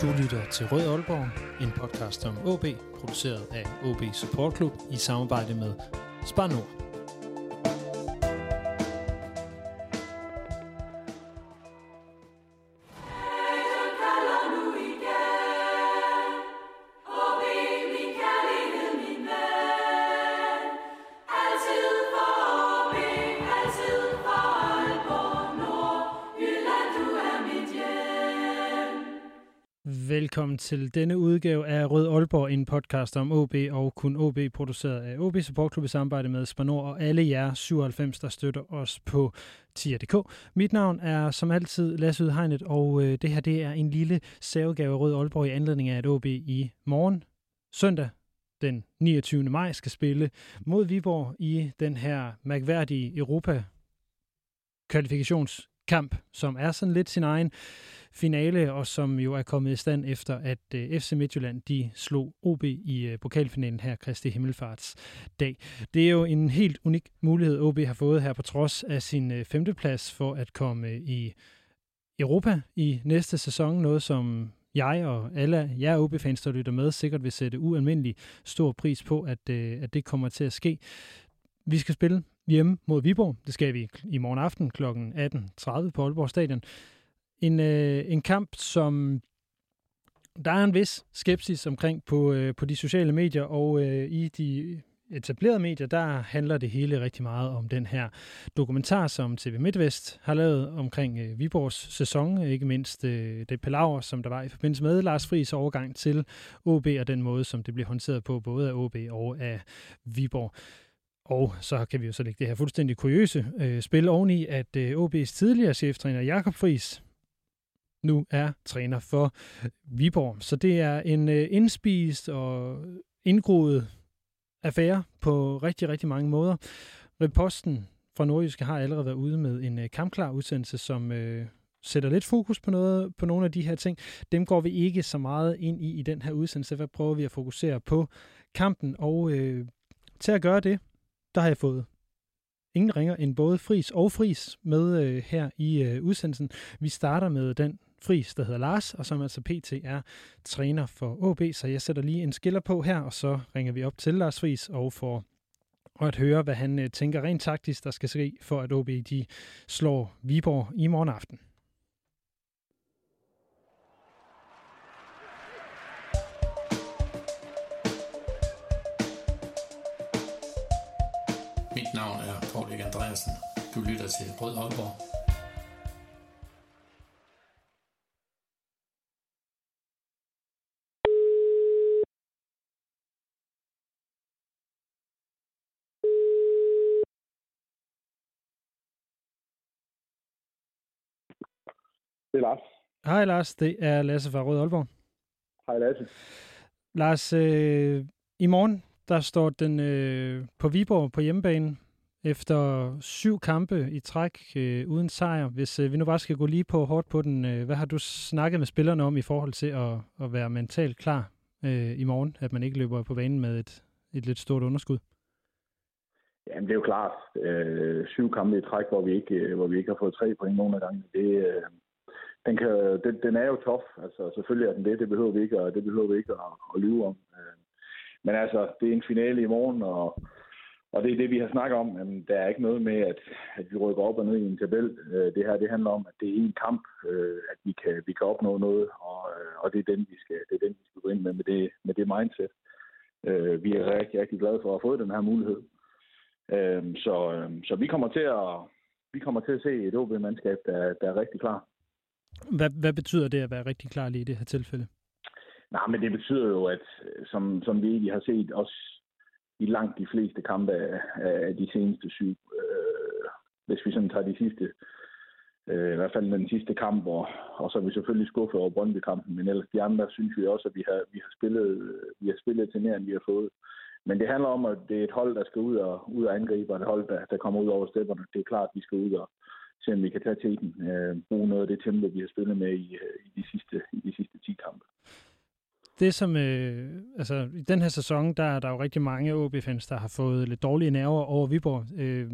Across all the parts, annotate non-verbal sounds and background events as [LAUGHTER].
Du lytter til Rød Aalborg, en podcast om OB, produceret af OB Support Club i samarbejde med Spar Nord. Velkommen til denne udgave af Rød Aalborg, en podcast om OB og kun OB, produceret af OB Support Club i samarbejde med Spanor og alle jer 97, der støtter os på tier.dk. Mit navn er som altid Lasse Udhegnet, og øh, det her det er en lille særudgave af Rød Aalborg i anledning af, at OB i morgen, søndag den 29. maj, skal spille mod Viborg i den her mærkværdige Europa kvalifikations kamp, som er sådan lidt sin egen finale, og som jo er kommet i stand efter, at øh, FC Midtjylland de slog OB i øh, pokalfinalen her, Kristi Himmelfarts dag. Det er jo en helt unik mulighed, OB har fået her på trods af sin øh, femteplads for at komme øh, i Europa i næste sæson, noget som jeg og alle jer OB-fans, der lytter med, sikkert vil sætte ualmindelig stor pris på, at, øh, at det kommer til at ske. Vi skal spille hjemme mod Viborg. Det skal vi i morgen aften kl. 18.30 på Aalborg Stadion. En, øh, en kamp, som der er en vis skepsis omkring på, øh, på de sociale medier, og øh, i de etablerede medier, der handler det hele rigtig meget om den her dokumentar, som TV MidtVest har lavet omkring øh, Viborgs sæson, ikke mindst øh, det palaver, som der var i forbindelse med Lars Friis overgang til OB, og den måde, som det blev håndteret på, både af OB og af Viborg. Og så kan vi jo så lægge det her fuldstændig kuriøse øh, spil oveni, at øh, OB's tidligere cheftræner Jakob Friis, nu er træner for Viborg. Så det er en øh, indspist og indgroet affære på rigtig, rigtig mange måder. Reposten fra Nordjyske har allerede været ude med en øh, kampklar udsendelse, som øh, sætter lidt fokus på, noget, på nogle af de her ting. Dem går vi ikke så meget ind i i den her udsendelse. Hvad prøver vi at fokusere på kampen? Og øh, til at gøre det, der har jeg fået ingen ringer end både Fris og Fris med øh, her i øh, udsendelsen. Vi starter med den Fris, der hedder Lars, og som altså PT er træner for OB, så jeg sætter lige en skiller på her, og så ringer vi op til Lars Fris og får at høre, hvad han øh, tænker rent taktisk, der skal ske, for at OB de slår Viborg i morgen aften. Paul Andreasen. Du lytter til Rød Aalborg. Det er Lars. Hej Lars, det er Lasse fra Rød Aalborg. Hej Lasse. Lars, øh, i morgen der står den øh, på Viborg på hjemmebane efter syv kampe i træk øh, uden sejr. Hvis øh, vi nu bare skal gå lige på hårdt på den, øh, hvad har du snakket med spillerne om i forhold til at, at være mentalt klar øh, i morgen, at man ikke løber på banen med et, et lidt stort underskud? Jamen, det er jo klart. Øh, syv kampe i træk, hvor vi ikke, øh, hvor vi ikke har fået tre point nogen af gangen. Det, øh, den, kan, den, den er jo tof. Altså, selvfølgelig er den det. Det behøver vi ikke, og det behøver vi ikke at, at lyve om. Øh, men altså, det er en finale i morgen, og, og det er det, vi har snakket om. Jamen, der er ikke noget med, at, at vi rykker op og ned i en tabel. Øh, det her, det handler om, at det er en kamp, øh, at vi kan, vi kan opnå noget, og, og det er den, vi skal, det er den, vi skal gå ind med, med det, med det mindset. Vi er rigtig, rigtig glade for at have fået den her mulighed. Så, så vi kommer til at vi kommer til at se et OB-mandskab, der, der er rigtig klar. Hvad, hvad betyder det at være rigtig klar lige i det her tilfælde? Nej, men det betyder jo, at som, som vi egentlig har set også i langt de fleste kampe af, af de seneste syv, øh, hvis vi sådan tager de sidste, øh, i hvert fald den sidste kamp, og, og så er vi selvfølgelig skuffet over Brøndby-kampen, men ellers de andre synes vi også, at vi har, vi har, spillet, vi har spillet til mere, end vi har fået. Men det handler om, at det er et hold, der skal ud og, ud og angribe, og et hold, der, der kommer ud over stepperne. Det er klart, at vi skal ud og, se om vi kan tage til den. Øh, bruge noget af det tempo, vi har spillet med i, øh, i, de, sidste, i de sidste 10 kampe det som, øh, altså i den her sæson, der er der jo rigtig mange OB-fans, der har fået lidt dårlige nerver over Viborg. Øh,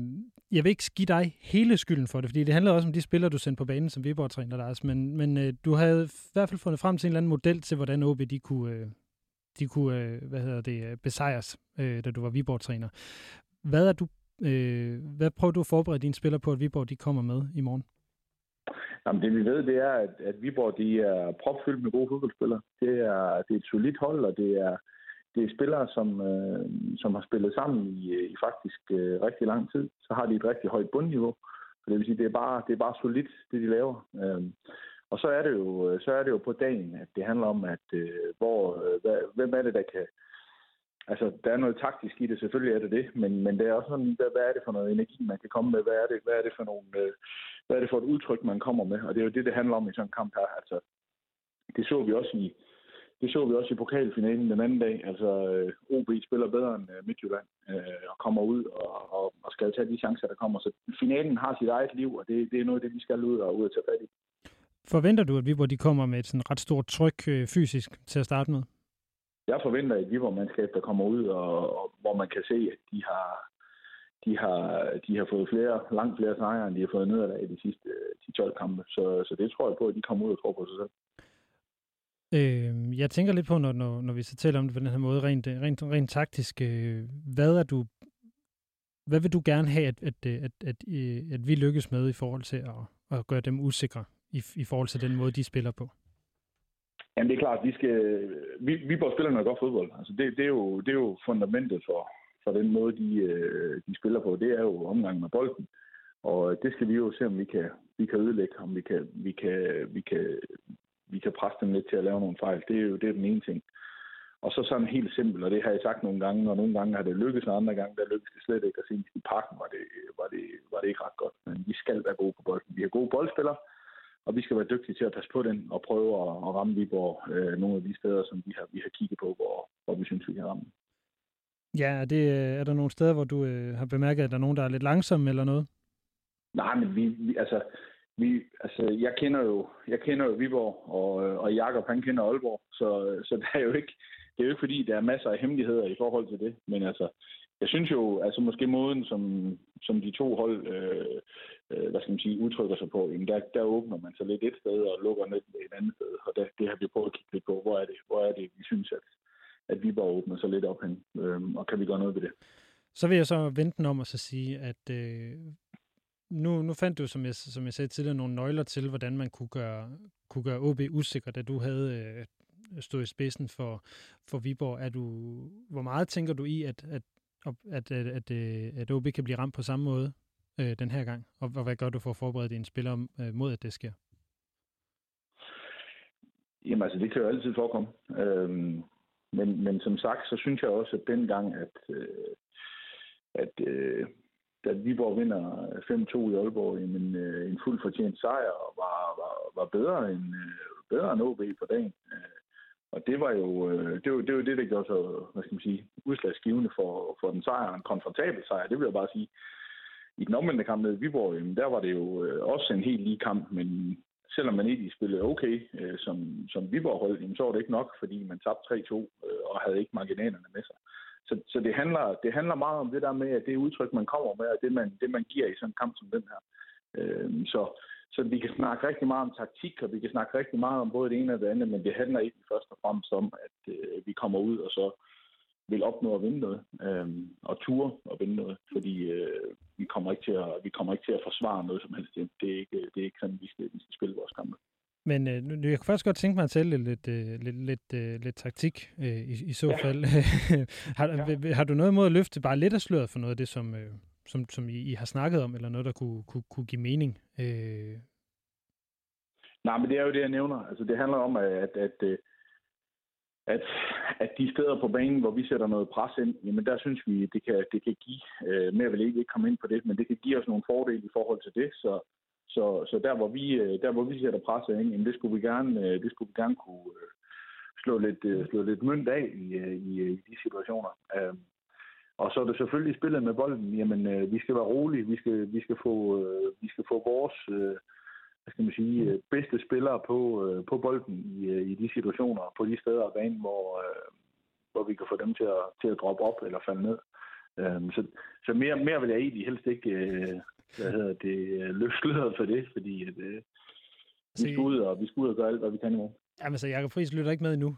jeg vil ikke give dig hele skylden for det, fordi det handler også om de spillere, du sendte på banen som Viborg-træner, Lars, men, men øh, du havde i hvert fald fundet frem til en eller anden model til, hvordan OB de kunne, øh, de kunne øh, hvad hedder det, øh, besejres, øh, da du var Viborg-træner. Hvad er du øh, hvad prøver du at forberede dine spillere på, at Viborg de kommer med i morgen? Jamen, det vi ved, det er, at, at Viborg de er propfyldt med gode fodboldspillere. Det er, det er et solidt hold, og det er, det er spillere, som, øh, som har spillet sammen i, øh, i faktisk øh, rigtig lang tid. Så har de et rigtig højt bundniveau. Så det vil sige, det er bare, det er bare solidt, det de laver. Øh, og så er, det jo, så er det jo på dagen, at det handler om, at øh, hvor, øh, hvem er det, der kan, altså, der er noget taktisk i det, selvfølgelig er det det, men, men det er også sådan, hvad, hvad er det for noget energi, man kan komme med? Hvad er det, hvad er det for nogle, øh, hvad er det for et udtryk, man kommer med? Og det er jo det, det handler om i sådan en kamp her. Altså, det så vi også i, det så vi også i pokalfinalen den anden dag. Altså, øh, OB spiller bedre end øh, Midtjylland øh, og kommer ud og, og, og skal tage de chancer, der kommer. Så finalen har sit eget liv, og det, det er noget af det, vi skal ud og ud og tage fat i. Forventer du, at vi, hvor de kommer med et sådan ret stort tryk øh, fysisk til at starte med? Jeg forventer et Viborg-mandskab, der kommer ud, og, og hvor man kan se, at de har, de har, de har fået flere, langt flere sejre, end de har fået nederlag i de sidste 10-12 kampe. Så, så det tror jeg på, at de kommer ud og tror på sig selv. Øh, jeg tænker lidt på, når, når, når vi så taler om det på den her måde, rent, rent, rent taktisk. Øh, hvad er du hvad vil du gerne have, at, at, at, at, øh, at vi lykkes med i forhold til at, at gøre dem usikre i, i forhold til den måde, de spiller på? Jamen det er klart, vi skal, vi, vi bør spille noget godt fodbold. Altså det, det, er jo, det er jo fundamentet for, for den måde, de, øh, de spiller på. Det er jo omgang med bolden. Og øh, det skal vi jo se, om vi kan, vi kan ødelægge, om vi kan, vi kan, vi kan, vi kan presse dem lidt til at lave nogle fejl. Det er jo det er den ene ting. Og så sådan helt simpelt, og det har jeg sagt nogle gange, og nogle gange har det lykkes, og andre gange der lykkes det slet ikke. Og senest i parken var det, var, det, var det ikke ret godt. Men vi skal være gode på bolden. Vi har gode boldspillere, og vi skal være dygtige til at passe på den og prøve at, at ramme Viborg øh, nogle af de steder, som vi har, vi har kigget på, hvor, hvor vi synes, vi kan ramme. Ja, er, det, er der nogle steder, hvor du øh, har bemærket, at der er nogen, der er lidt langsomme eller noget? Nej, men vi, vi altså, vi, altså, jeg kender jo, jeg kender jo Viborg, og, og Jakob, han kender Aalborg, så, så det er jo ikke, det er jo ikke fordi, der er masser af hemmeligheder i forhold til det, men altså, jeg synes jo, altså måske måden, som, som de to hold, øh, øh, hvad skal man sige, udtrykker sig på, jamen der, der åbner man sig lidt et sted og lukker lidt et andet sted, og der, det har vi prøvet at kigge lidt på, hvor er det, hvor er det vi synes, at, at vi bare åbner sig lidt op hen, øh, og kan vi gøre noget ved det. Så vil jeg så vente den om og så sige, at øh, nu, nu fandt du, som jeg, som jeg sagde tidligere, nogle nøgler til, hvordan man kunne gøre, kunne gøre OB usikker, da du havde øh, stået i spidsen for, for Viborg. Er du, hvor meget tænker du i, at, at at, øh, at, øh, at, at OB kan blive ramt på samme måde øh, den her gang? Og, og hvad gør du for at forberede dine spillere øh, mod, at det sker? Jamen altså, det kan jo altid forekomme. Øhm, men, men som sagt, så synes jeg også, at dengang, at, øh, at øh, da Viborg vinder 5-2 i Aalborg, jamen, øh, en fuldt fortjent sejr, var, var, var bedre end, øh, bedre end OB på dagen. Øh, og det var jo øh, det, var, det, var det, der gjorde så, hvad skal man sige, udslagsgivende for, for den sejr, en komfortabel sejr, det vil jeg bare sige. I den omvendte kamp med Viborg, jamen, der var det jo øh, også en helt lige kamp, men selvom man egentlig spillede okay øh, som, som Viborg hold, jamen, så var det ikke nok, fordi man tabte 3-2 øh, og havde ikke marginalerne med sig. Så, så det, handler, det handler meget om det der med, at det udtryk, man kommer med, og det man, det, man giver i sådan en kamp som den her. Øh, så, så vi kan snakke rigtig meget om taktik, og vi kan snakke rigtig meget om både det ene og det andet, men det handler ikke først og fremmest om, at øh, vi kommer ud og så vil opnå at vinde noget, øh, og ture og vinde noget, fordi øh, vi, kommer ikke til at, vi kommer ikke til at forsvare noget som helst. Det er ikke, det er ikke sådan, vi skal, vi skal spille vores kampe. Men øh, jeg kunne faktisk godt tænke mig at tælle lidt, øh, lidt, lidt, øh, lidt taktik øh, i, i så ja. fald. [LAUGHS] har, ja. har du noget mod at løfte bare lidt af sløret for noget af det, som, øh, som, som I, I har snakket om, eller noget, der kunne, kunne, kunne give mening? Øh... Nej, men det er jo det, jeg nævner. Altså, det handler om, at, at, at, øh, at de steder på banen, hvor vi sætter noget pres ind, jamen der synes vi, det kan, det kan give, øh, mere vil ikke, ikke komme ind på det, men det kan give os nogle fordele i forhold til det, så, så, så der, hvor vi, øh, der, hvor vi sætter pres ind, jamen det skulle vi gerne, øh, det skulle vi gerne kunne slå lidt, slå lidt mønt af i, i, i de situationer. Øhm. Og så er det selvfølgelig spillet med bolden. Jamen, øh, vi skal være rolige. Vi skal, vi skal, få, øh, vi skal få vores, øh, hvad skal man sige, øh, bedste spillere på, øh, på bolden i, øh, i de situationer, på de steder af banen, hvor, øh, hvor vi kan få dem til at, til at droppe op eller falde ned. Øhm, så, så mere, mere vil jeg egentlig helst ikke øh, hvad hedder det, løfte for det, fordi at, øh, vi skal ud og vi skal ud og gøre alt, hvad vi kan nu. Jamen så Jacob Friis lytter ikke med endnu.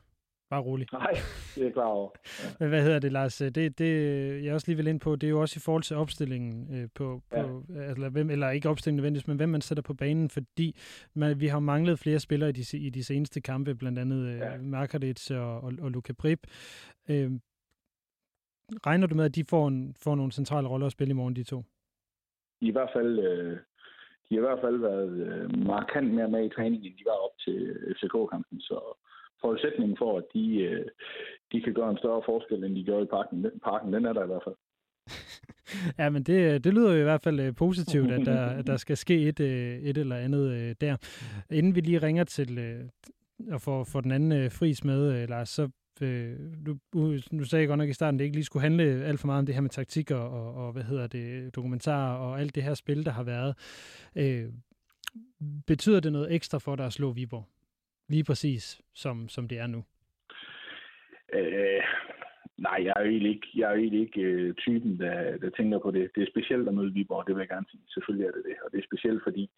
Bare rolig. [LAUGHS] Nej, det er jeg klar over. Ja. [LAUGHS] Men hvad hedder det, Lars? Det, det, jeg også lige vil ind på, det er jo også i forhold til opstillingen øh, på, ja. på altså, hvem, eller ikke opstillingen nødvendigvis, men hvem man sætter på banen, fordi man, vi har manglet flere spillere i de, i de seneste kampe, blandt andet øh, ja. Markaric og, og, og Luka Brip. Øh, regner du med, at de får, en, får nogle centrale roller at spille i morgen, de to? I hvert fald, øh, de har i hvert fald været øh, markant mere med i træningen, end de var op til FCK-kampen, så forudsætningen for, at de, øh, de kan gøre en større forskel, end de gjorde i parken, den, parken, den er der i hvert fald. [LAUGHS] ja, men det, det lyder jo i hvert fald øh, positivt, at der, at der skal ske et, øh, et eller andet øh, der. Inden vi lige ringer til og får, får den anden fris med, Lars, så øh, du, nu sagde jeg godt nok i starten, at det ikke lige skulle handle alt for meget om det her med taktikker og, og hvad hedder det, dokumentarer og alt det her spil, der har været. Øh, betyder det noget ekstra for dig at slå Viborg? Lige præcis, som, som det er nu? Øh, nej, jeg er jo egentlig ikke, jeg er jo egentlig ikke øh, typen, der, der tænker på det. Det er specielt at møde Viborg, det vil jeg gerne sige. Selvfølgelig er det det. Og det er specielt, fordi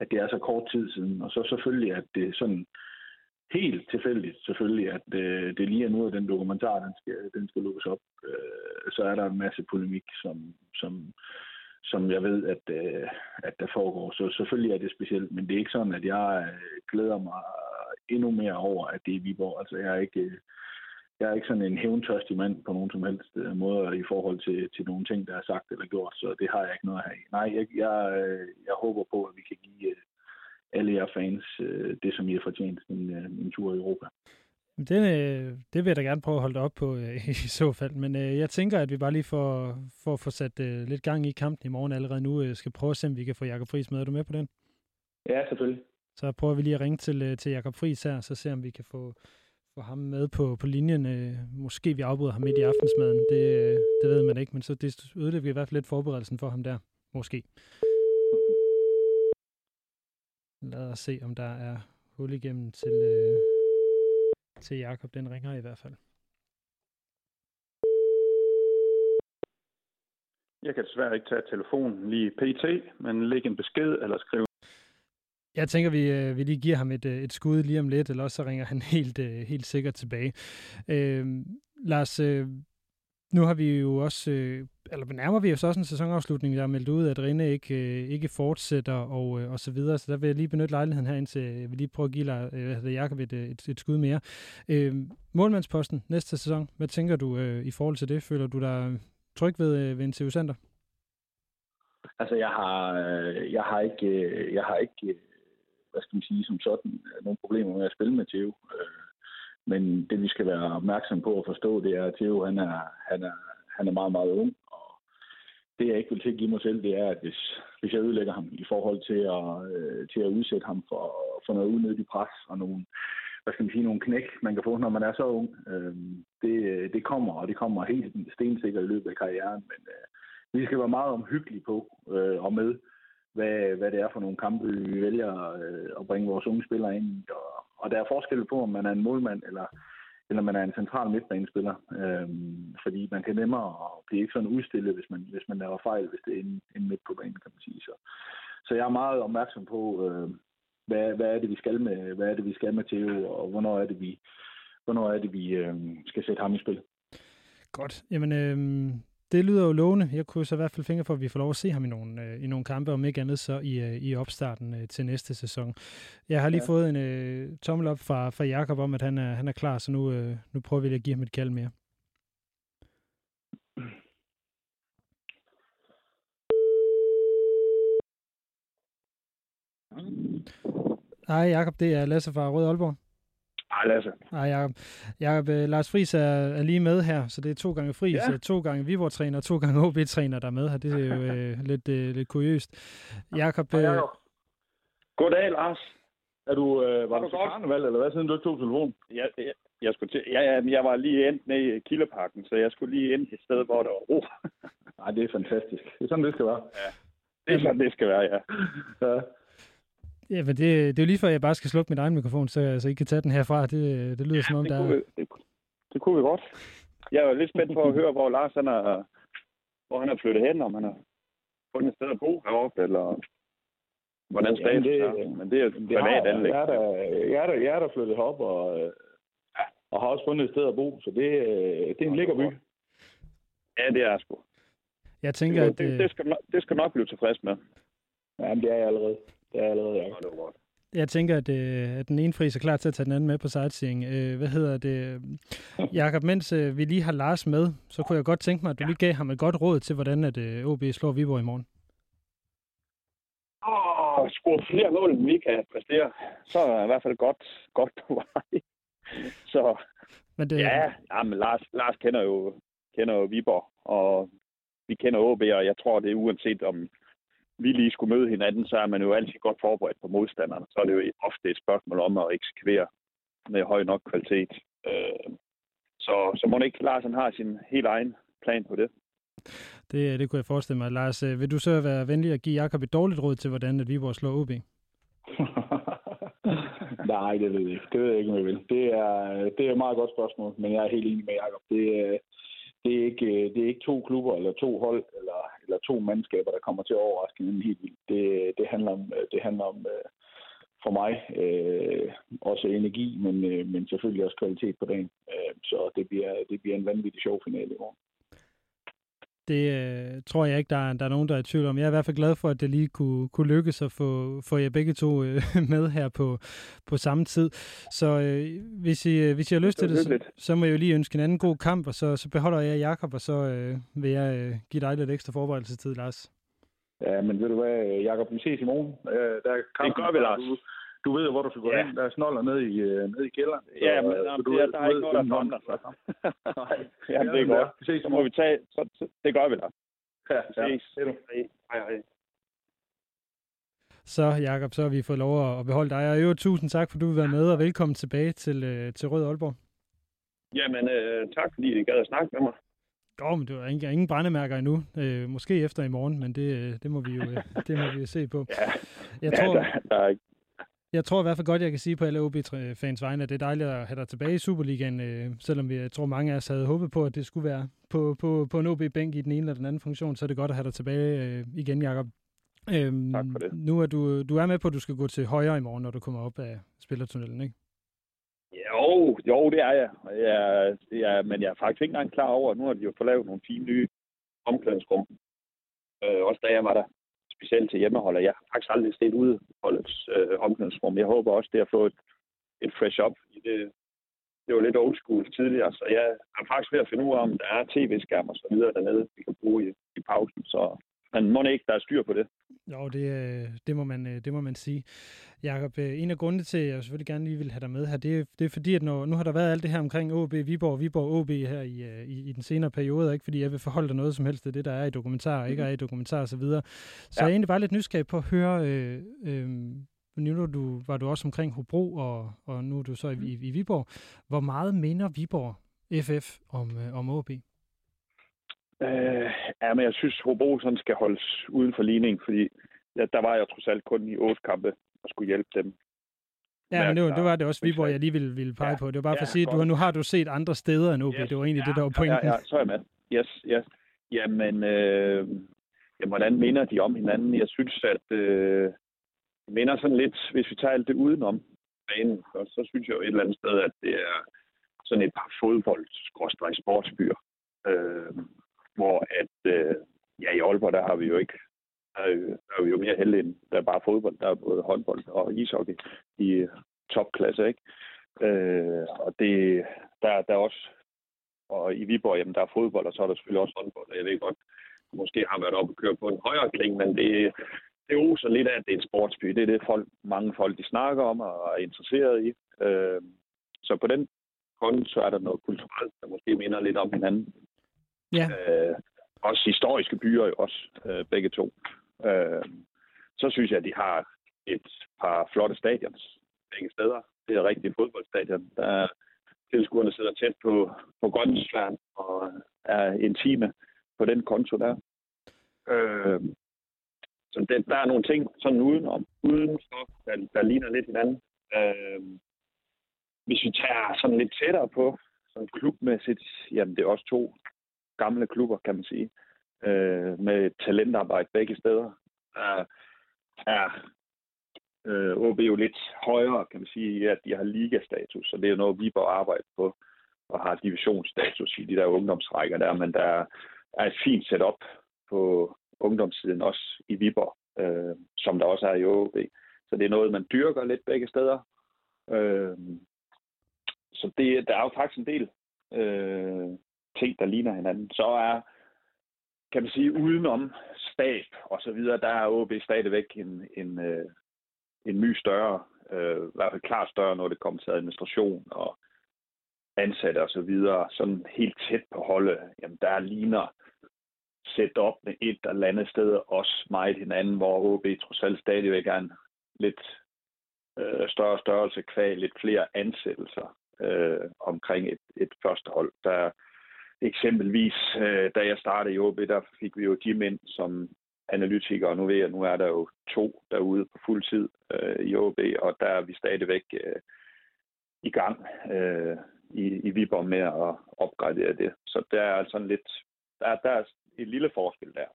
at det er så kort tid siden. Og så selvfølgelig, at det sådan helt tilfældigt selvfølgelig, at øh, det lige er nu, at den dokumentar, den skal, den skal lukkes op. Øh, så er der en masse polemik, som, som, som jeg ved, at, øh, at der foregår. Så selvfølgelig er det specielt, men det er ikke sådan, at jeg øh, glæder mig endnu mere over, at det er Viborg. Altså, jeg er ikke, øh, jeg er ikke sådan en hævntørstig mand på nogen som helst øh, måde i forhold til, til nogle ting, der er sagt eller gjort, så det har jeg ikke noget af. Nej, jeg, jeg, øh, jeg håber på, at vi kan give alle jer fans det, som I har fortjent en, en tur i Europa. Den, det vil jeg da gerne prøve at holde op på [LAUGHS] i så fald, men jeg tænker, at vi bare lige for, for at få sat lidt gang i kampen i morgen allerede nu, skal prøve at se, om vi kan få Jakob Friis med. Er du med på den? Ja, selvfølgelig. Så prøver vi lige at ringe til, øh, til Jakob Friis her, så ser om vi kan få, få ham med på, på linjen. Øh, måske vi afbryder ham midt i aftensmaden, det, øh, det ved man ikke, men så det ødelægger vi i hvert fald lidt forberedelsen for ham der, måske. Lad os se, om der er hul igennem til, øh, til Jakob. Den ringer i hvert fald. Jeg kan desværre ikke tage telefonen lige pt, men lægge en besked eller skrive jeg tænker, vi, øh, vi lige giver ham et, øh, et skud lige om lidt, eller også så ringer han [LAUGHS] helt, øh, helt sikkert tilbage. Øh, Lars, øh, nu har vi jo også, øh, eller nærmer vi os også en sæsonafslutning, der er meldt ud, at Rene ikke, øh, ikke fortsætter og, øh, og så videre. Så der vil jeg lige benytte lejligheden her, indtil øh, vi lige prøver at give øh, Jacob et, øh, et, et skud mere. Øh, målmandsposten næste sæson, hvad tænker du øh, i forhold til det? Føler du dig tryg ved, øh, ved en TV Center? Altså, jeg har, øh, jeg har ikke, jeg har ikke hvad skal man sige, som sådan øh, nogle problemer med at spille med Theo. Øh, men det, vi skal være opmærksom på at forstå, det er, at Theo, han er, han er, han er meget, meget ung. Og det, jeg ikke vil tilgive mig selv, det er, at hvis, hvis jeg ødelægger ham i forhold til at, øh, til at udsætte ham for, for noget unødigt pres og nogle, hvad skal man sige, nogle knæk, man kan få, når man er så ung. Øh, det, det kommer, og det kommer helt stensikkert i løbet af karrieren. Men øh, vi skal være meget omhyggelige på og med, hvad, hvad det er for nogle kampe, vi vælger øh, at bringe vores unge spillere ind i. Og, og der er forskel på, om man er en målmand eller, eller man er en central midtbanespiller. Øhm, fordi man kan nemmere blive ikke sådan udstillet, hvis man, hvis man laver fejl, hvis det er en, en midt på banen, kan man sige. Så, så jeg er meget opmærksom på, øh, hvad, hvad er det, vi skal med, hvad er det, vi skal med Theo, og hvornår er det, vi, hvornår er det, vi øh, skal sætte ham i spil. Godt. Jamen, øh, det lyder jo lovende. Jeg kunne så i hvert fald fingre for, at vi får lov at se ham i nogle, øh, i nogle kampe, om ikke andet så i, øh, i opstarten øh, til næste sæson. Jeg har lige ja. fået en øh, tommel op fra, fra Jakob om, at han er, han er klar, så nu, øh, nu prøver vi at give ham et kald mere. Hej Jakob, det er Lasse fra Rød Aalborg. Hej Lasse. Hej Jacob. Jacob, øh, Lars Friis er, er lige med her, så det er to gange Friis, ja. to gange Viborg-træner og to gange OB-træner, der er med her. Det er jo øh, [LAUGHS] lidt, øh, lidt kuriøst. Jacob, øh, Goddag, Lars. Er du, øh, var du til karneval, eller hvad, siden du ikke tog telefonen? Ja, jeg, jeg, skulle til, ja, ja, jeg var lige endt ned i Kildeparken, så jeg skulle lige ind et sted, hvor der var ro. [LAUGHS] Nej, det er fantastisk. Det er sådan, det skal være. Ja, det er sådan, det skal være, ja. ja. Ja, men det, det er jo lige før, jeg bare skal slukke min egen mikrofon, så, så I kan tage den herfra. Det, det lyder ja, som om, det der kunne, vi, det, det kunne vi godt. Jeg er jo lidt spændt på at høre, hvor Lars han er, hvor han er flyttet hen, om han har fundet et sted at bo heroppe, eller hvordan status det, er. Men det er et privat anlæg. Jeg er, der, jeg, er der, jeg er der flyttet op, og, ja, og har også fundet et sted at bo, så det, det er en lækker by. Ja, det er sgu. Jeg tænker, det, det, det, skal, det skal nok blive tilfreds med. Jamen, det er jeg allerede. Det er jeg allerede, godt. Jeg tænker, at, øh, at den ene fris er klar til at tage den anden med på sightseeing. Øh, hvad hedder det? [LAUGHS] Jakob, mens øh, vi lige har Lars med, så kunne jeg godt tænke mig, at du ja. lige gav ham et godt råd til, hvordan at øh, OB slår Viborg i morgen. Åh, score flere mål, end vi kan præstere. Så er i hvert fald godt, godt på vej. Så men det... ja, ja, men Lars, Lars kender jo kender jo Viborg, og vi kender OB, og jeg tror, det er uanset om vi lige skulle møde hinanden, så er man jo altid godt forberedt på modstanderne. Så er det jo ofte et spørgsmål om at eksekvere med høj nok kvalitet. Øh, så, så må det ikke Larsen har sin helt egen plan på det. Det, det kunne jeg forestille mig. Lars, øh, vil du så være venlig at give Jakob et dårligt råd til, hvordan at Viborg slår OB? [LAUGHS] Nej, det ved jeg ikke. Det ved jeg ikke, om jeg vil. Det er, det er et meget godt spørgsmål, men jeg er helt enig med Jakob. Det, det er ikke, øh, det er ikke to klubber eller to hold eller, eller to mandskaber, der kommer til at overraske hinanden helt vildt. Det, det handler om, øh, det handler om øh, for mig øh, også energi, men, men selvfølgelig også kvalitet på dagen. så det bliver, det bliver en vanvittig sjov finale i morgen. Det øh, tror jeg ikke, der er, der er nogen, der er i tvivl om. Jeg er i hvert fald glad for, at det lige kunne, kunne lykkes at få, få jer begge to øh, [LAUGHS] med her på, på samme tid. Så øh, hvis, I, øh, hvis I har lyst til det, så, så må jeg jo lige ønske en anden god kamp, og så, så beholder jeg Jakob og så øh, vil jeg øh, give dig lidt ekstra forberedelsestid, Lars. Ja, men ved du hvad, Jakob, vi ses i morgen. Øh, der er kamp, det gør vi, Lars du ved hvor du skal gå ja. hen. Der er snoller nede i, uh, nede i kælderen. Så, ja, men så, du, der, der er ikke noget, der forandrer sig. [LAUGHS] Nej, ja, det er godt. Vi ses så må vi tage, så, så, det gør vi da. Ja, ja. Ses. Hej, hej. Så Jakob, så har vi fået lov at beholde dig. Og jo, tusind tak, for du vil være med, og velkommen tilbage til, øh, til Rød Aalborg. Jamen, øh, tak fordi I gad at snakke med mig. Jo, men du har ingen, ingen brændemærker endnu. Øh, måske efter i morgen, men det, øh, det må vi jo øh, det må vi jo se på. Ja, jeg tror, ja, der, der, er, jeg tror i hvert fald godt, jeg kan sige på alle OB-fans vegne, at det er dejligt at have dig tilbage i Superligaen, øh, selvom vi, jeg tror mange af os havde håbet på, at det skulle være på, på, på en OB-bænk i den ene eller den anden funktion, så er det godt at have dig tilbage øh, igen, Jacob. Øhm, tak for det. Nu er du, du er med på, at du skal gå til højre i morgen, når du kommer op af spillertunnelen, ikke? Jo, jo, det er jeg. jeg, jeg men jeg er faktisk ikke engang klar over, at nu har de jo fået lavet nogle fine nye omklædningsrum. Øh, også da jeg var der specielt til hjemmeholder. jeg har faktisk aldrig set udeholdets øh, omklædningsrum. Jeg håber også, det har fået et, et fresh up i det. Det var lidt old school tidligere, så jeg er faktisk ved at finde ud af, om der er tv-skærm og så videre dernede, vi kan bruge i, i pausen. Så men må ikke, der er styr på det. Jo, det, øh, det, må, man, øh, det må man sige. Jakob, øh, en af grundene til, at jeg selvfølgelig gerne lige vil have dig med her, det, det er fordi, at når, nu har der været alt det her omkring OB, Viborg, Viborg, OB her i, i, i den senere periode, ikke fordi jeg vil forholde dig noget som helst af det, der er i dokumentar, ikke er i dokumentar osv. Så, videre. så ja. jeg er egentlig bare lidt nysgerrig på at høre, øh, øh, nu du, var du også omkring Hobro, og, og nu er du så i, i, i Viborg. Hvor meget minder Viborg FF om, øh, om OB? Øh, ja, men jeg synes, Hobro sådan skal holdes uden for ligning, fordi ja, der var jeg trods alt kun i otte kampe og skulle hjælpe dem. Ja, men det var, det var det også Viborg, jeg lige ville, ville pege ja, på. Det var bare for ja, at sige, at du, nu har du set andre steder end OB. Yes, det var egentlig ja, det, der var pointen. Ja, ja, så er jeg med. Yes, yes. Jamen, øh, jamen, hvordan minder de om hinanden? Jeg synes, at øh, minder sådan lidt, hvis vi tager alt det udenom banen, så, så synes jeg jo et eller andet sted, at det er sådan et par fodbold-sportsbyer. Øh, hvor at, øh, ja, i Aalborg, der har vi jo ikke, der er, der er vi jo mere heldige end der er bare fodbold. Der er både håndbold og ishockey i øh, topklasse, ikke? Øh, og det, der, der er også, og i Viborg, jamen, der er fodbold, og så er der selvfølgelig også håndbold. Og jeg ved godt, måske har været oppe og køre på en højere kling, men det, det oser lidt af, at det er en sportsby. Det er det, folk, mange folk de snakker om og er interesseret i. Øh, så på den konto er der noget kulturelt, der måske minder lidt om hinanden. Ja. Øh, også historiske byer jo også, øh, begge to. Øh, så synes jeg, at de har et par flotte stadions begge steder. Det er rigtigt fodboldstadion. Der tilskuerne sidder tæt på, på grønlandsfærden og er intime på den konto der. Øh, så det, der er nogle ting sådan udenom, udenfor, der, der ligner lidt hinanden. Øh, hvis vi tager sådan lidt tættere på, sådan klubmæssigt, jamen det er også to gamle klubber, kan man sige, øh, med talentarbejde begge steder. er, er øh, OB jo lidt højere, kan man sige, at de har ligastatus, så det er noget, vi bør arbejde på, og har divisionsstatus i de der ungdomsrækker der, men der er et fint setup på ungdomssiden også i Viborg, øh, som der også er i OB. Så det er noget, man dyrker lidt begge steder. Øh, så det, der er jo faktisk en del øh, ting, der ligner hinanden. Så er, kan man sige, udenom stab og så videre, der er OB stadigvæk en, en, øh, en my større, øh, i hvert fald klart større, når det kommer til administration og ansatte og så videre, sådan helt tæt på holdet, jamen der ligner sætte op med et eller andet sted også meget hinanden, hvor OB trods alt stadigvæk er en lidt øh, større størrelse kvæg, lidt flere ansættelser øh, omkring et, et første hold. Der eksempelvis, øh, da jeg startede i OB, der fik vi jo Jim ind som og Nu ved jeg, nu er der jo to derude på fuld tid øh, i OB, og der er vi stadigvæk øh, i gang øh, i, i Viborg med at opgradere det. Så der er altså lidt, der, der er et lille forskel der.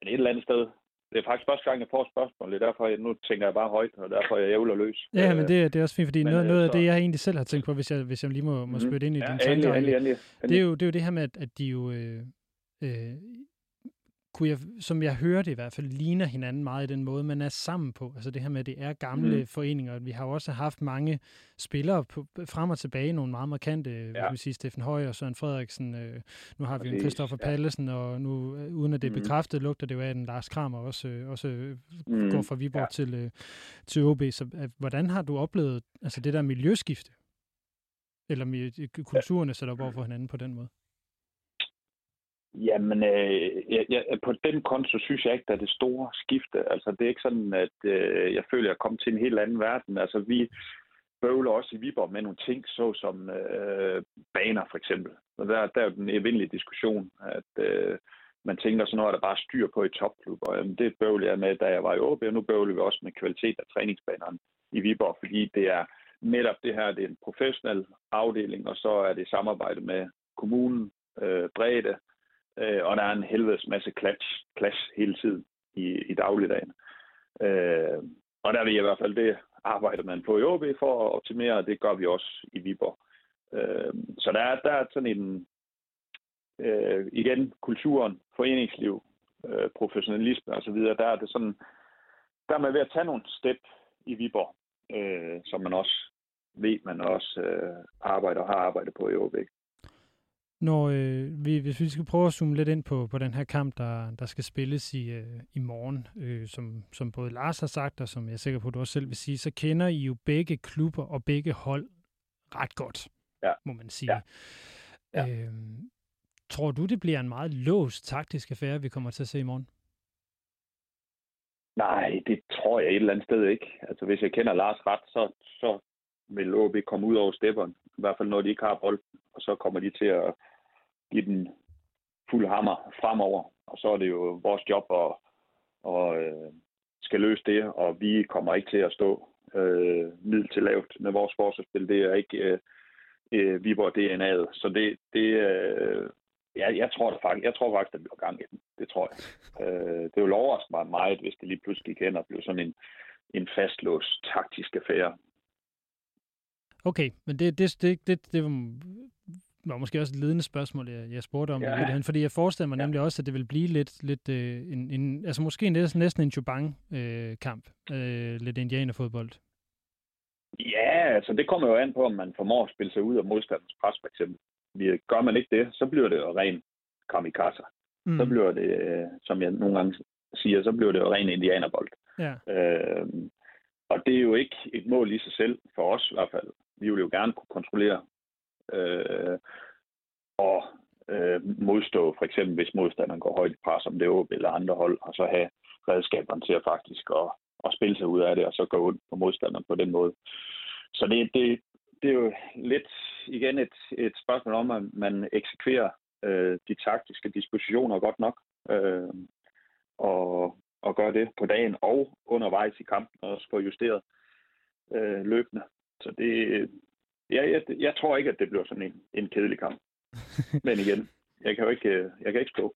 Men et eller andet sted, det er faktisk første gang, jeg får spørgsmål. Det er derfor, jeg, nu tænker jeg bare højt, og derfor jeg jævler løs. Ja, men det, det er også fint, fordi men, noget, noget af det, jeg egentlig selv har tænkt på, hvis jeg, hvis jeg lige må, må mhm. spytte ind i ja, din tanker, det, er jo, det er jo det her med, at, at de jo øh, øh, kunne jeg, som jeg hørte i hvert fald, ligner hinanden meget i den måde, man er sammen på. Altså det her med, at det er gamle mm. foreninger. Vi har jo også haft mange spillere på, frem og tilbage, nogle meget markante, ja. hvis vi sige Steffen Høj og Søren Frederiksen. Øh, nu har vi jo Christoffer ja. Pallesen, og nu, øh, uden at det er mm. bekræftet, lugter det jo af, at Lars Kramer også, øh, også mm. går fra Viborg ja. til, øh, til OB. Så øh, hvordan har du oplevet altså det der miljøskifte? Eller kulturerne sætter op over for hinanden på den måde? Jamen, øh, jeg, jeg, på den konto synes jeg ikke, der er det store skifte. Altså, det er ikke sådan, at øh, jeg føler, at jeg er kommet til en helt anden verden. Altså, vi bøvler også i Viborg med nogle ting, såsom øh, baner for eksempel. Og der, der er jo den evindelige diskussion, at øh, man tænker sådan noget, er der bare styr på i topklub. Og jamen, det bøvler jeg med, da jeg var i OB, og nu bøvler vi også med kvalitet af træningsbanerne i Viborg, fordi det er netop det her, det er en professionel afdeling, og så er det samarbejde med kommunen, øh, bredde, øh, og der er en helvedes masse clash, clash hele tiden i, i dagligdagen. Øh, og der vil jeg i hvert fald det arbejder man på i OB for at optimere, og det gør vi også i Viborg. Øh, så der er, der er sådan en, øh, igen, kulturen, foreningsliv, øh, professionalisme osv., der er det sådan, der er man ved at tage nogle step i Viborg, øh, som man også ved, man også øh, arbejder og har arbejdet på i OB. Når øh, vi, hvis vi skal prøve at zoome lidt ind på, på den her kamp, der, der skal spilles i, øh, i morgen, øh, som, som både Lars har sagt, og som jeg er sikker på, at du også selv vil sige, så kender I jo begge klubber og begge hold ret godt, ja. må man sige. Ja. Ja. Øh, tror du, det bliver en meget låst taktisk affære, vi kommer til at se i morgen? Nej, det tror jeg et eller andet sted ikke. Altså, hvis jeg kender Lars ret, så, så vil OB komme ud over stepperen. I hvert fald, når de ikke har bolden. Og så kommer de til at give den fuld hammer fremover. Og så er det jo vores job at, at øh, skal løse det, og vi kommer ikke til at stå øh, middel til lavt med vores forsvarsspil. Det er ikke øh, øh, Viborg DNA'et. Så det, det øh, ja, jeg tror det faktisk, jeg tror faktisk, at vi bliver gang i den. Det tror jeg. Øh, det vil overraske mig meget, hvis det lige pludselig kan og blev sådan en, en fastlåst taktisk affære. Okay, men det, det, det, det, det var måske også et ledende spørgsmål, jeg, jeg spurgte om. Ja. Det, fordi jeg forestiller mig ja. nemlig også, at det vil blive lidt, lidt øh, en, en, altså måske næsten, næsten en Chubang-kamp. Øh, lidt indianerfodbold. Ja, altså det kommer jo an på, om man formår at spille sig ud af modstanders pres, for eksempel. Gør man ikke det, så bliver det jo ren kamikaze. Mm. Så bliver det, øh, som jeg nogle gange siger, så bliver det jo ren indianerbold. Ja. Øh, og det er jo ikke et mål i sig selv, for os i hvert fald. Vi vil jo gerne kunne kontrollere øh, og øh, modstå, for eksempel hvis modstanderen går højt i pres, om det er eller andre hold, og så have redskaberne til at faktisk at, at spille sig ud af det, og så gå ud på modstanderen på den måde. Så det, det, det er jo lidt igen et, et spørgsmål om, at man eksekverer øh, de taktiske dispositioner godt nok, øh, og, og gør det på dagen og undervejs i kampen og også få justeret øh, løbende. Så det, ja, jeg, jeg tror ikke, at det bliver sådan en, en kedelig kamp. [LAUGHS] Men igen, jeg kan jo ikke, øh, jeg kan ikke stå.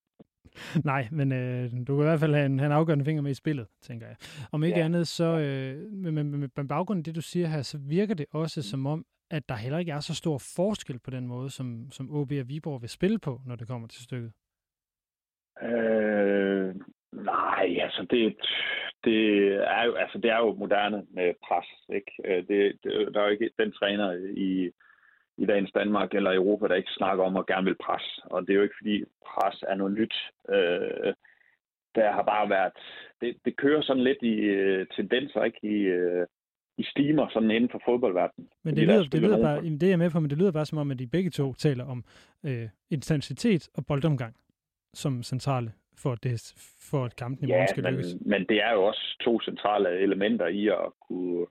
Nej, men øh, du kan i hvert fald have en, have en afgørende finger med i spillet, tænker jeg. Om ikke ja. andet, så øh, med, med, med, med baggrund af det, du siger her, så virker det også som om, at der heller ikke er så stor forskel på den måde, som, som OB og Viborg vil spille på, når det kommer til stykket. Øh, nej, altså det, det er jo altså det er jo moderne med pres, ikke? Øh, det, det, der er jo ikke den træner i i dagens Danmark eller Europa, der ikke snakker om at gerne vil pres. Og det er jo ikke fordi pres er noget nyt. Øh, der har bare været, det, det kører sådan lidt i øh, tendenser, ikke? I, øh, i stimer sådan inden for fodboldverdenen. Men det lyder, det lyder bare, det er jeg med på, men det lyder bare som om, at de begge to taler om øh, intensitet og boldomgang som centrale for, det, for at kampen i ja, morgen skal men, lykkes. men det er jo også to centrale elementer i at kunne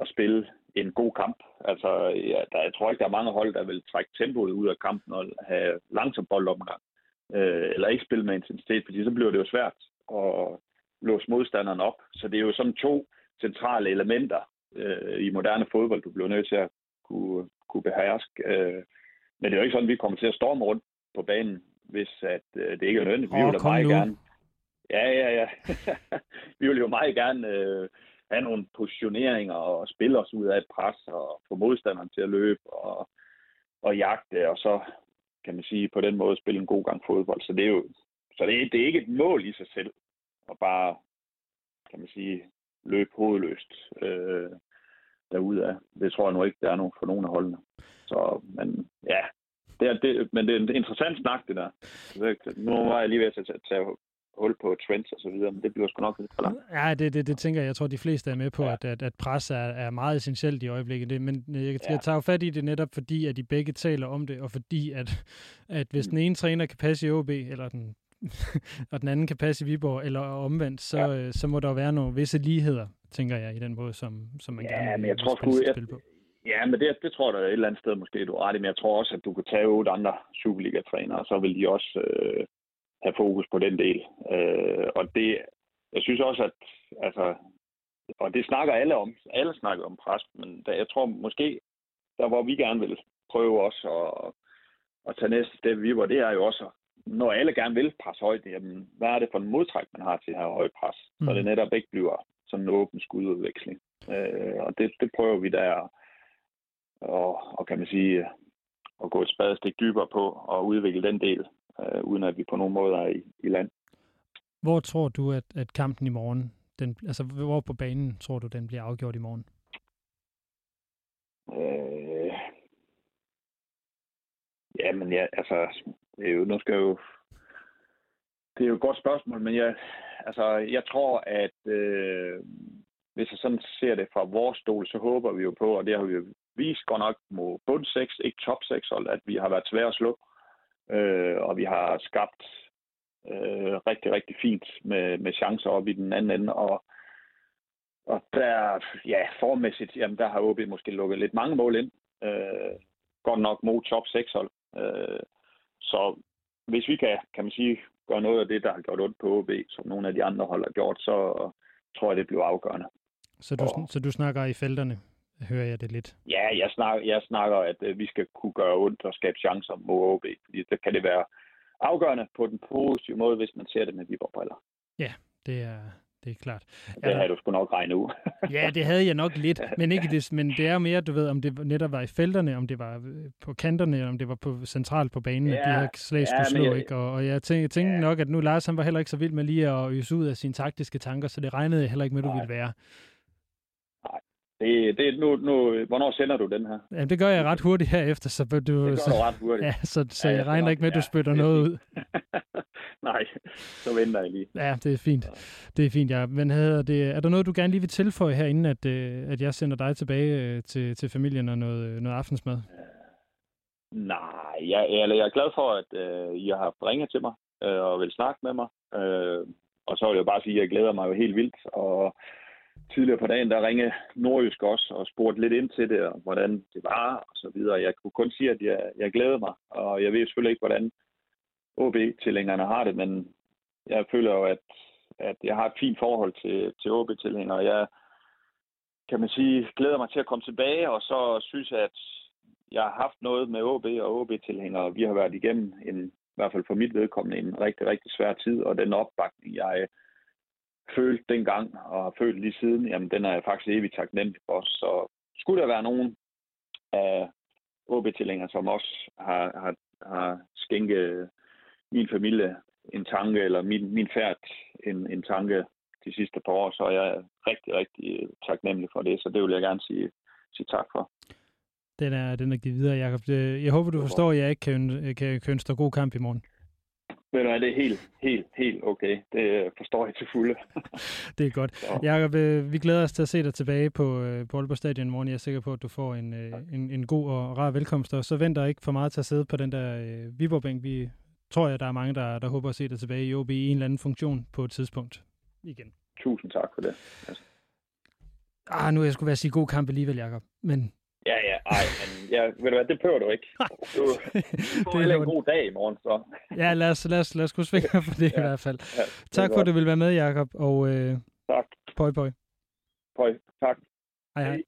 at spille en god kamp. Altså, ja, der, jeg tror ikke, der er mange hold, der vil trække tempoet ud af kampen og have langsom boldomgang. Øh, eller ikke spille med intensitet, fordi så bliver det jo svært at låse modstanderen op. Så det er jo sådan to centrale elementer øh, i moderne fodbold, du bliver nødt til at kunne, kunne beherske. Øh, men det er jo ikke sådan, at vi kommer til at storme rundt på banen, hvis at, øh, det ikke er nødvendigt. Vi oh, vil meget nu. gerne. Ja, ja, ja. [LAUGHS] vi vil jo meget gerne øh, have nogle positioneringer og spille os ud af et pres og få modstanderen til at løbe og, og jagte, og så kan man sige på den måde spille en god gang fodbold. Så det er jo så det er, det er ikke et mål i sig selv at bare, kan man sige, løbe hovedløst øh, af. Det tror jeg nu ikke, der er nogen for nogen af holdene. Så, men ja, det er, det, men det er en interessant snak, det der. Nu var jeg lige ved at tage, tage hul på trends og så videre, men det bliver sgu nok lidt for langt. Ja, det, det, det tænker jeg. Jeg tror, de fleste er med på, ja. at, at, at pres er, er meget essentielt i øjeblikket. Det, men jeg, jeg ja. tager jo fat i det netop, fordi at de begge taler om det, og fordi at, at hvis mm. den ene træner kan passe i OB, eller den [LAUGHS] og den anden kan passe i Viborg, eller omvendt, så, ja. øh, så må der være nogle visse ligheder, tænker jeg, i den måde, som, som man ja, gerne vil men jeg tror sgu, jeg, spille på. Ja, men det, det tror jeg da et eller andet sted måske, du er ret i, men jeg tror også, at du kan tage otte andre Superliga-trænere, og så vil de også øh, have fokus på den del. Øh, og det, jeg synes også, at altså, og det snakker alle om. Alle snakker om pres, men der, jeg tror måske, der hvor vi gerne vil prøve også at, at tage næste step vi var, det er jo også, når alle gerne vil presse højt, jamen, hvad er det for en modtræk, man har til at have højt pres, mm. så det netop ikke bliver sådan en åben skududveksling. Øh, og det, det prøver vi der, og, og kan man sige, at gå et spadestik dybere på og udvikle den del øh, uden at vi på nogen måde er i, i land. Hvor tror du, at, at kampen i morgen, den, altså hvor på banen tror du, den bliver afgjort i morgen? Øh, jamen ja, altså, det er jo, nu skal jeg jo, det er jo et godt spørgsmål, men jeg, altså, jeg tror, at øh, hvis jeg sådan ser det fra vores stol, så håber vi jo på, og det har vi jo vist godt nok mod bund 6, ikke top 6 hold, at vi har været svære at slå øh, og vi har skabt øh, rigtig, rigtig fint med, med chancer op i den anden ende, og, og der, ja, formæssigt, jamen der har OB måske lukket lidt mange mål ind, øh, godt nok mod top 6 hold. Øh, så hvis vi kan, kan man sige, gøre noget af det, der har gjort ondt på OB, som nogle af de andre hold har gjort, så tror jeg, det bliver afgørende. Så du, og, så du snakker i felterne? Hører jeg det lidt. Ja, jeg snakker, jeg snakker at øh, vi skal kunne gøre ondt og skabe chancer mod OB, fordi det kan det være afgørende på den positive måde, hvis man ser det med Viborg-briller. Ja, det er, det er klart. Det havde du sgu nok regnet ud. [LAUGHS] ja, det havde jeg nok lidt, [LAUGHS] men ikke det, men det er mere, du ved, om det netop var i felterne, om det var øh, på kanterne, eller om det var på centralt på banen, ja, de her slag skulle ja, slå, jeg, ikke? Og, og jeg tænkte, tænkte ja. nok, at nu Lars han var heller ikke så vild med lige at øse ud af sine taktiske tanker, så det regnede jeg heller ikke med, du ville være. Det, det, nu, nu, hvornår sender du den her? Jamen, det gør jeg ret hurtigt herefter. Så du, det gør så, du ret hurtigt. Ja, så, så ja, jeg, jeg regner nok, ikke med, at du spytter ja, noget ud. [LAUGHS] Nej, så venter jeg lige. Ja, det er fint. Det er fint, ja. Men hedder det, er der noget, du gerne lige vil tilføje her, inden at, øh, at jeg sender dig tilbage øh, til, til familien og noget, noget aftensmad? Nej, jeg, jeg, jeg er glad for, at øh, I har ringet til mig øh, og vil snakke med mig. Øh, og så vil jeg bare sige, at jeg glæder mig jo helt vildt. Og tidligere på dagen, der ringede Nordjysk også og spurgte lidt ind til det, og hvordan det var og så videre. Jeg kunne kun sige, at jeg, jeg glæder mig, og jeg ved selvfølgelig ikke, hvordan OB-tilhængerne har det, men jeg føler jo, at, at jeg har et fint forhold til, til OB-tilhængere. Jeg kan man sige, glæder mig til at komme tilbage, og så synes jeg, at jeg har haft noget med OB og OB-tilhængere. Vi har været igennem en, i hvert fald for mit vedkommende, en rigtig, rigtig svær tid, og den opbakning, jeg følte dengang og har følt lige siden, jamen den er jeg faktisk evigt taknemmelig for. Så skulle der være nogen af OB-tilhængere, som også har, har, har skænket min familie en tanke, eller min, min færd en, en tanke de sidste par år, så er jeg rigtig, rigtig taknemmelig for det. Så det vil jeg gerne sige, sige tak for. Den er, den er givet videre, Jacob. Jeg håber, du forstår, at jeg ikke kan, kan, kan ønske god kamp i morgen. Ved du hvad, det er helt, helt, helt okay. Det forstår jeg til fulde. [LAUGHS] det er godt. Så. Jacob, øh, vi glæder os til at se dig tilbage på, øh, på Aalborg Stadion i morgen. Jeg er sikker på, at du får en, øh, en, en god og rar velkomst, og så venter ikke for meget til at sidde på den der øh, Viborg-bænk. Vi tror jeg, der er mange, der, der håber at se dig tilbage i OB i en eller anden funktion på et tidspunkt igen. Tusind tak for det. Altså. Ah, nu er jeg skulle være sige god kamp alligevel, Jacob. Men Ja, ja, ej, men ja, ved du hvad, det prøver du ikke. Du, du [LAUGHS] får det en god dag i morgen, så. ja, lad os, lad os, lad os kunne svinge for det [LAUGHS] ja, i hvert fald. Ja, tak for, at du vil være med, Jacob, og øh, tak. pøj, pøj. Pøj, tak. Hej, hej.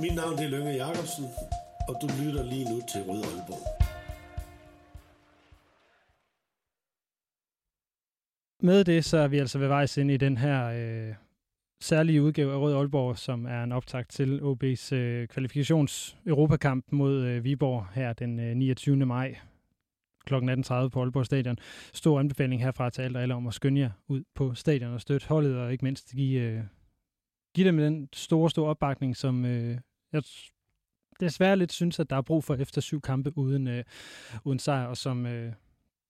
Mit navn er Lønge Jacobsen, og du lytter lige nu til Rød Aalborg. Med det, så er vi altså ved vejs ind i den her øh, særlige udgave af Rød Aalborg, som er en optakt til OB's øh, kvalifikations Europakamp mod øh, Viborg her den øh, 29. maj kl. 18.30 på Aalborg Stadion. Stor anbefaling herfra til alt og alle om at skynde jer ud på stadion og støtte holdet, og ikke mindst give, øh, give dem den store, store opbakning, som øh, jeg desværre lidt synes, at der er brug for efter syv kampe uden, øh, uden sejr, og som... Øh,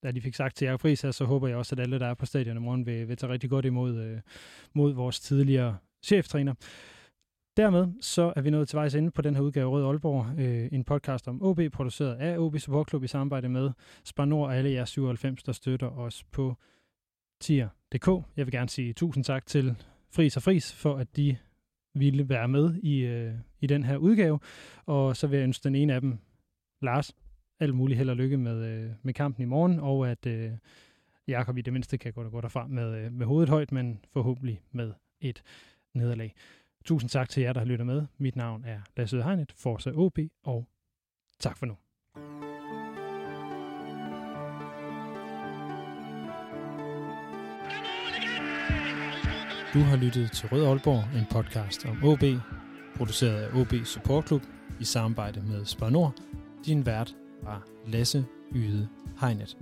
da de fik sagt til Jakob Friis her, så håber jeg også, at alle, der er på stadion i morgen, vil, vil tage rigtig godt imod øh, mod vores tidligere cheftræner. Dermed så er vi nået til vejs ende på den her udgave Rød Aalborg, øh, en podcast om OB, produceret af OB Support Club i samarbejde med Spar Nord og alle jer 97, der støtter os på tier.dk. Jeg vil gerne sige tusind tak til Fris og Fris for, at de ville være med i, øh, i den her udgave. Og så vil jeg ønske den ene af dem, Lars, alt muligt held og lykke med, øh, med kampen i morgen, og at øh, Jakob i det mindste kan gå, gå derfra med, øh, med hovedet højt, men forhåbentlig med et nederlag. Tusind tak til jer, der har lyttet med. Mit navn er Lasse Hegnet, Forza OB, og tak for nu. Du har lyttet til Rød Aalborg, en podcast om OB, produceret af OB Support Club i samarbejde med Spar Nord. Din vært var Lasse Yde Hegnet.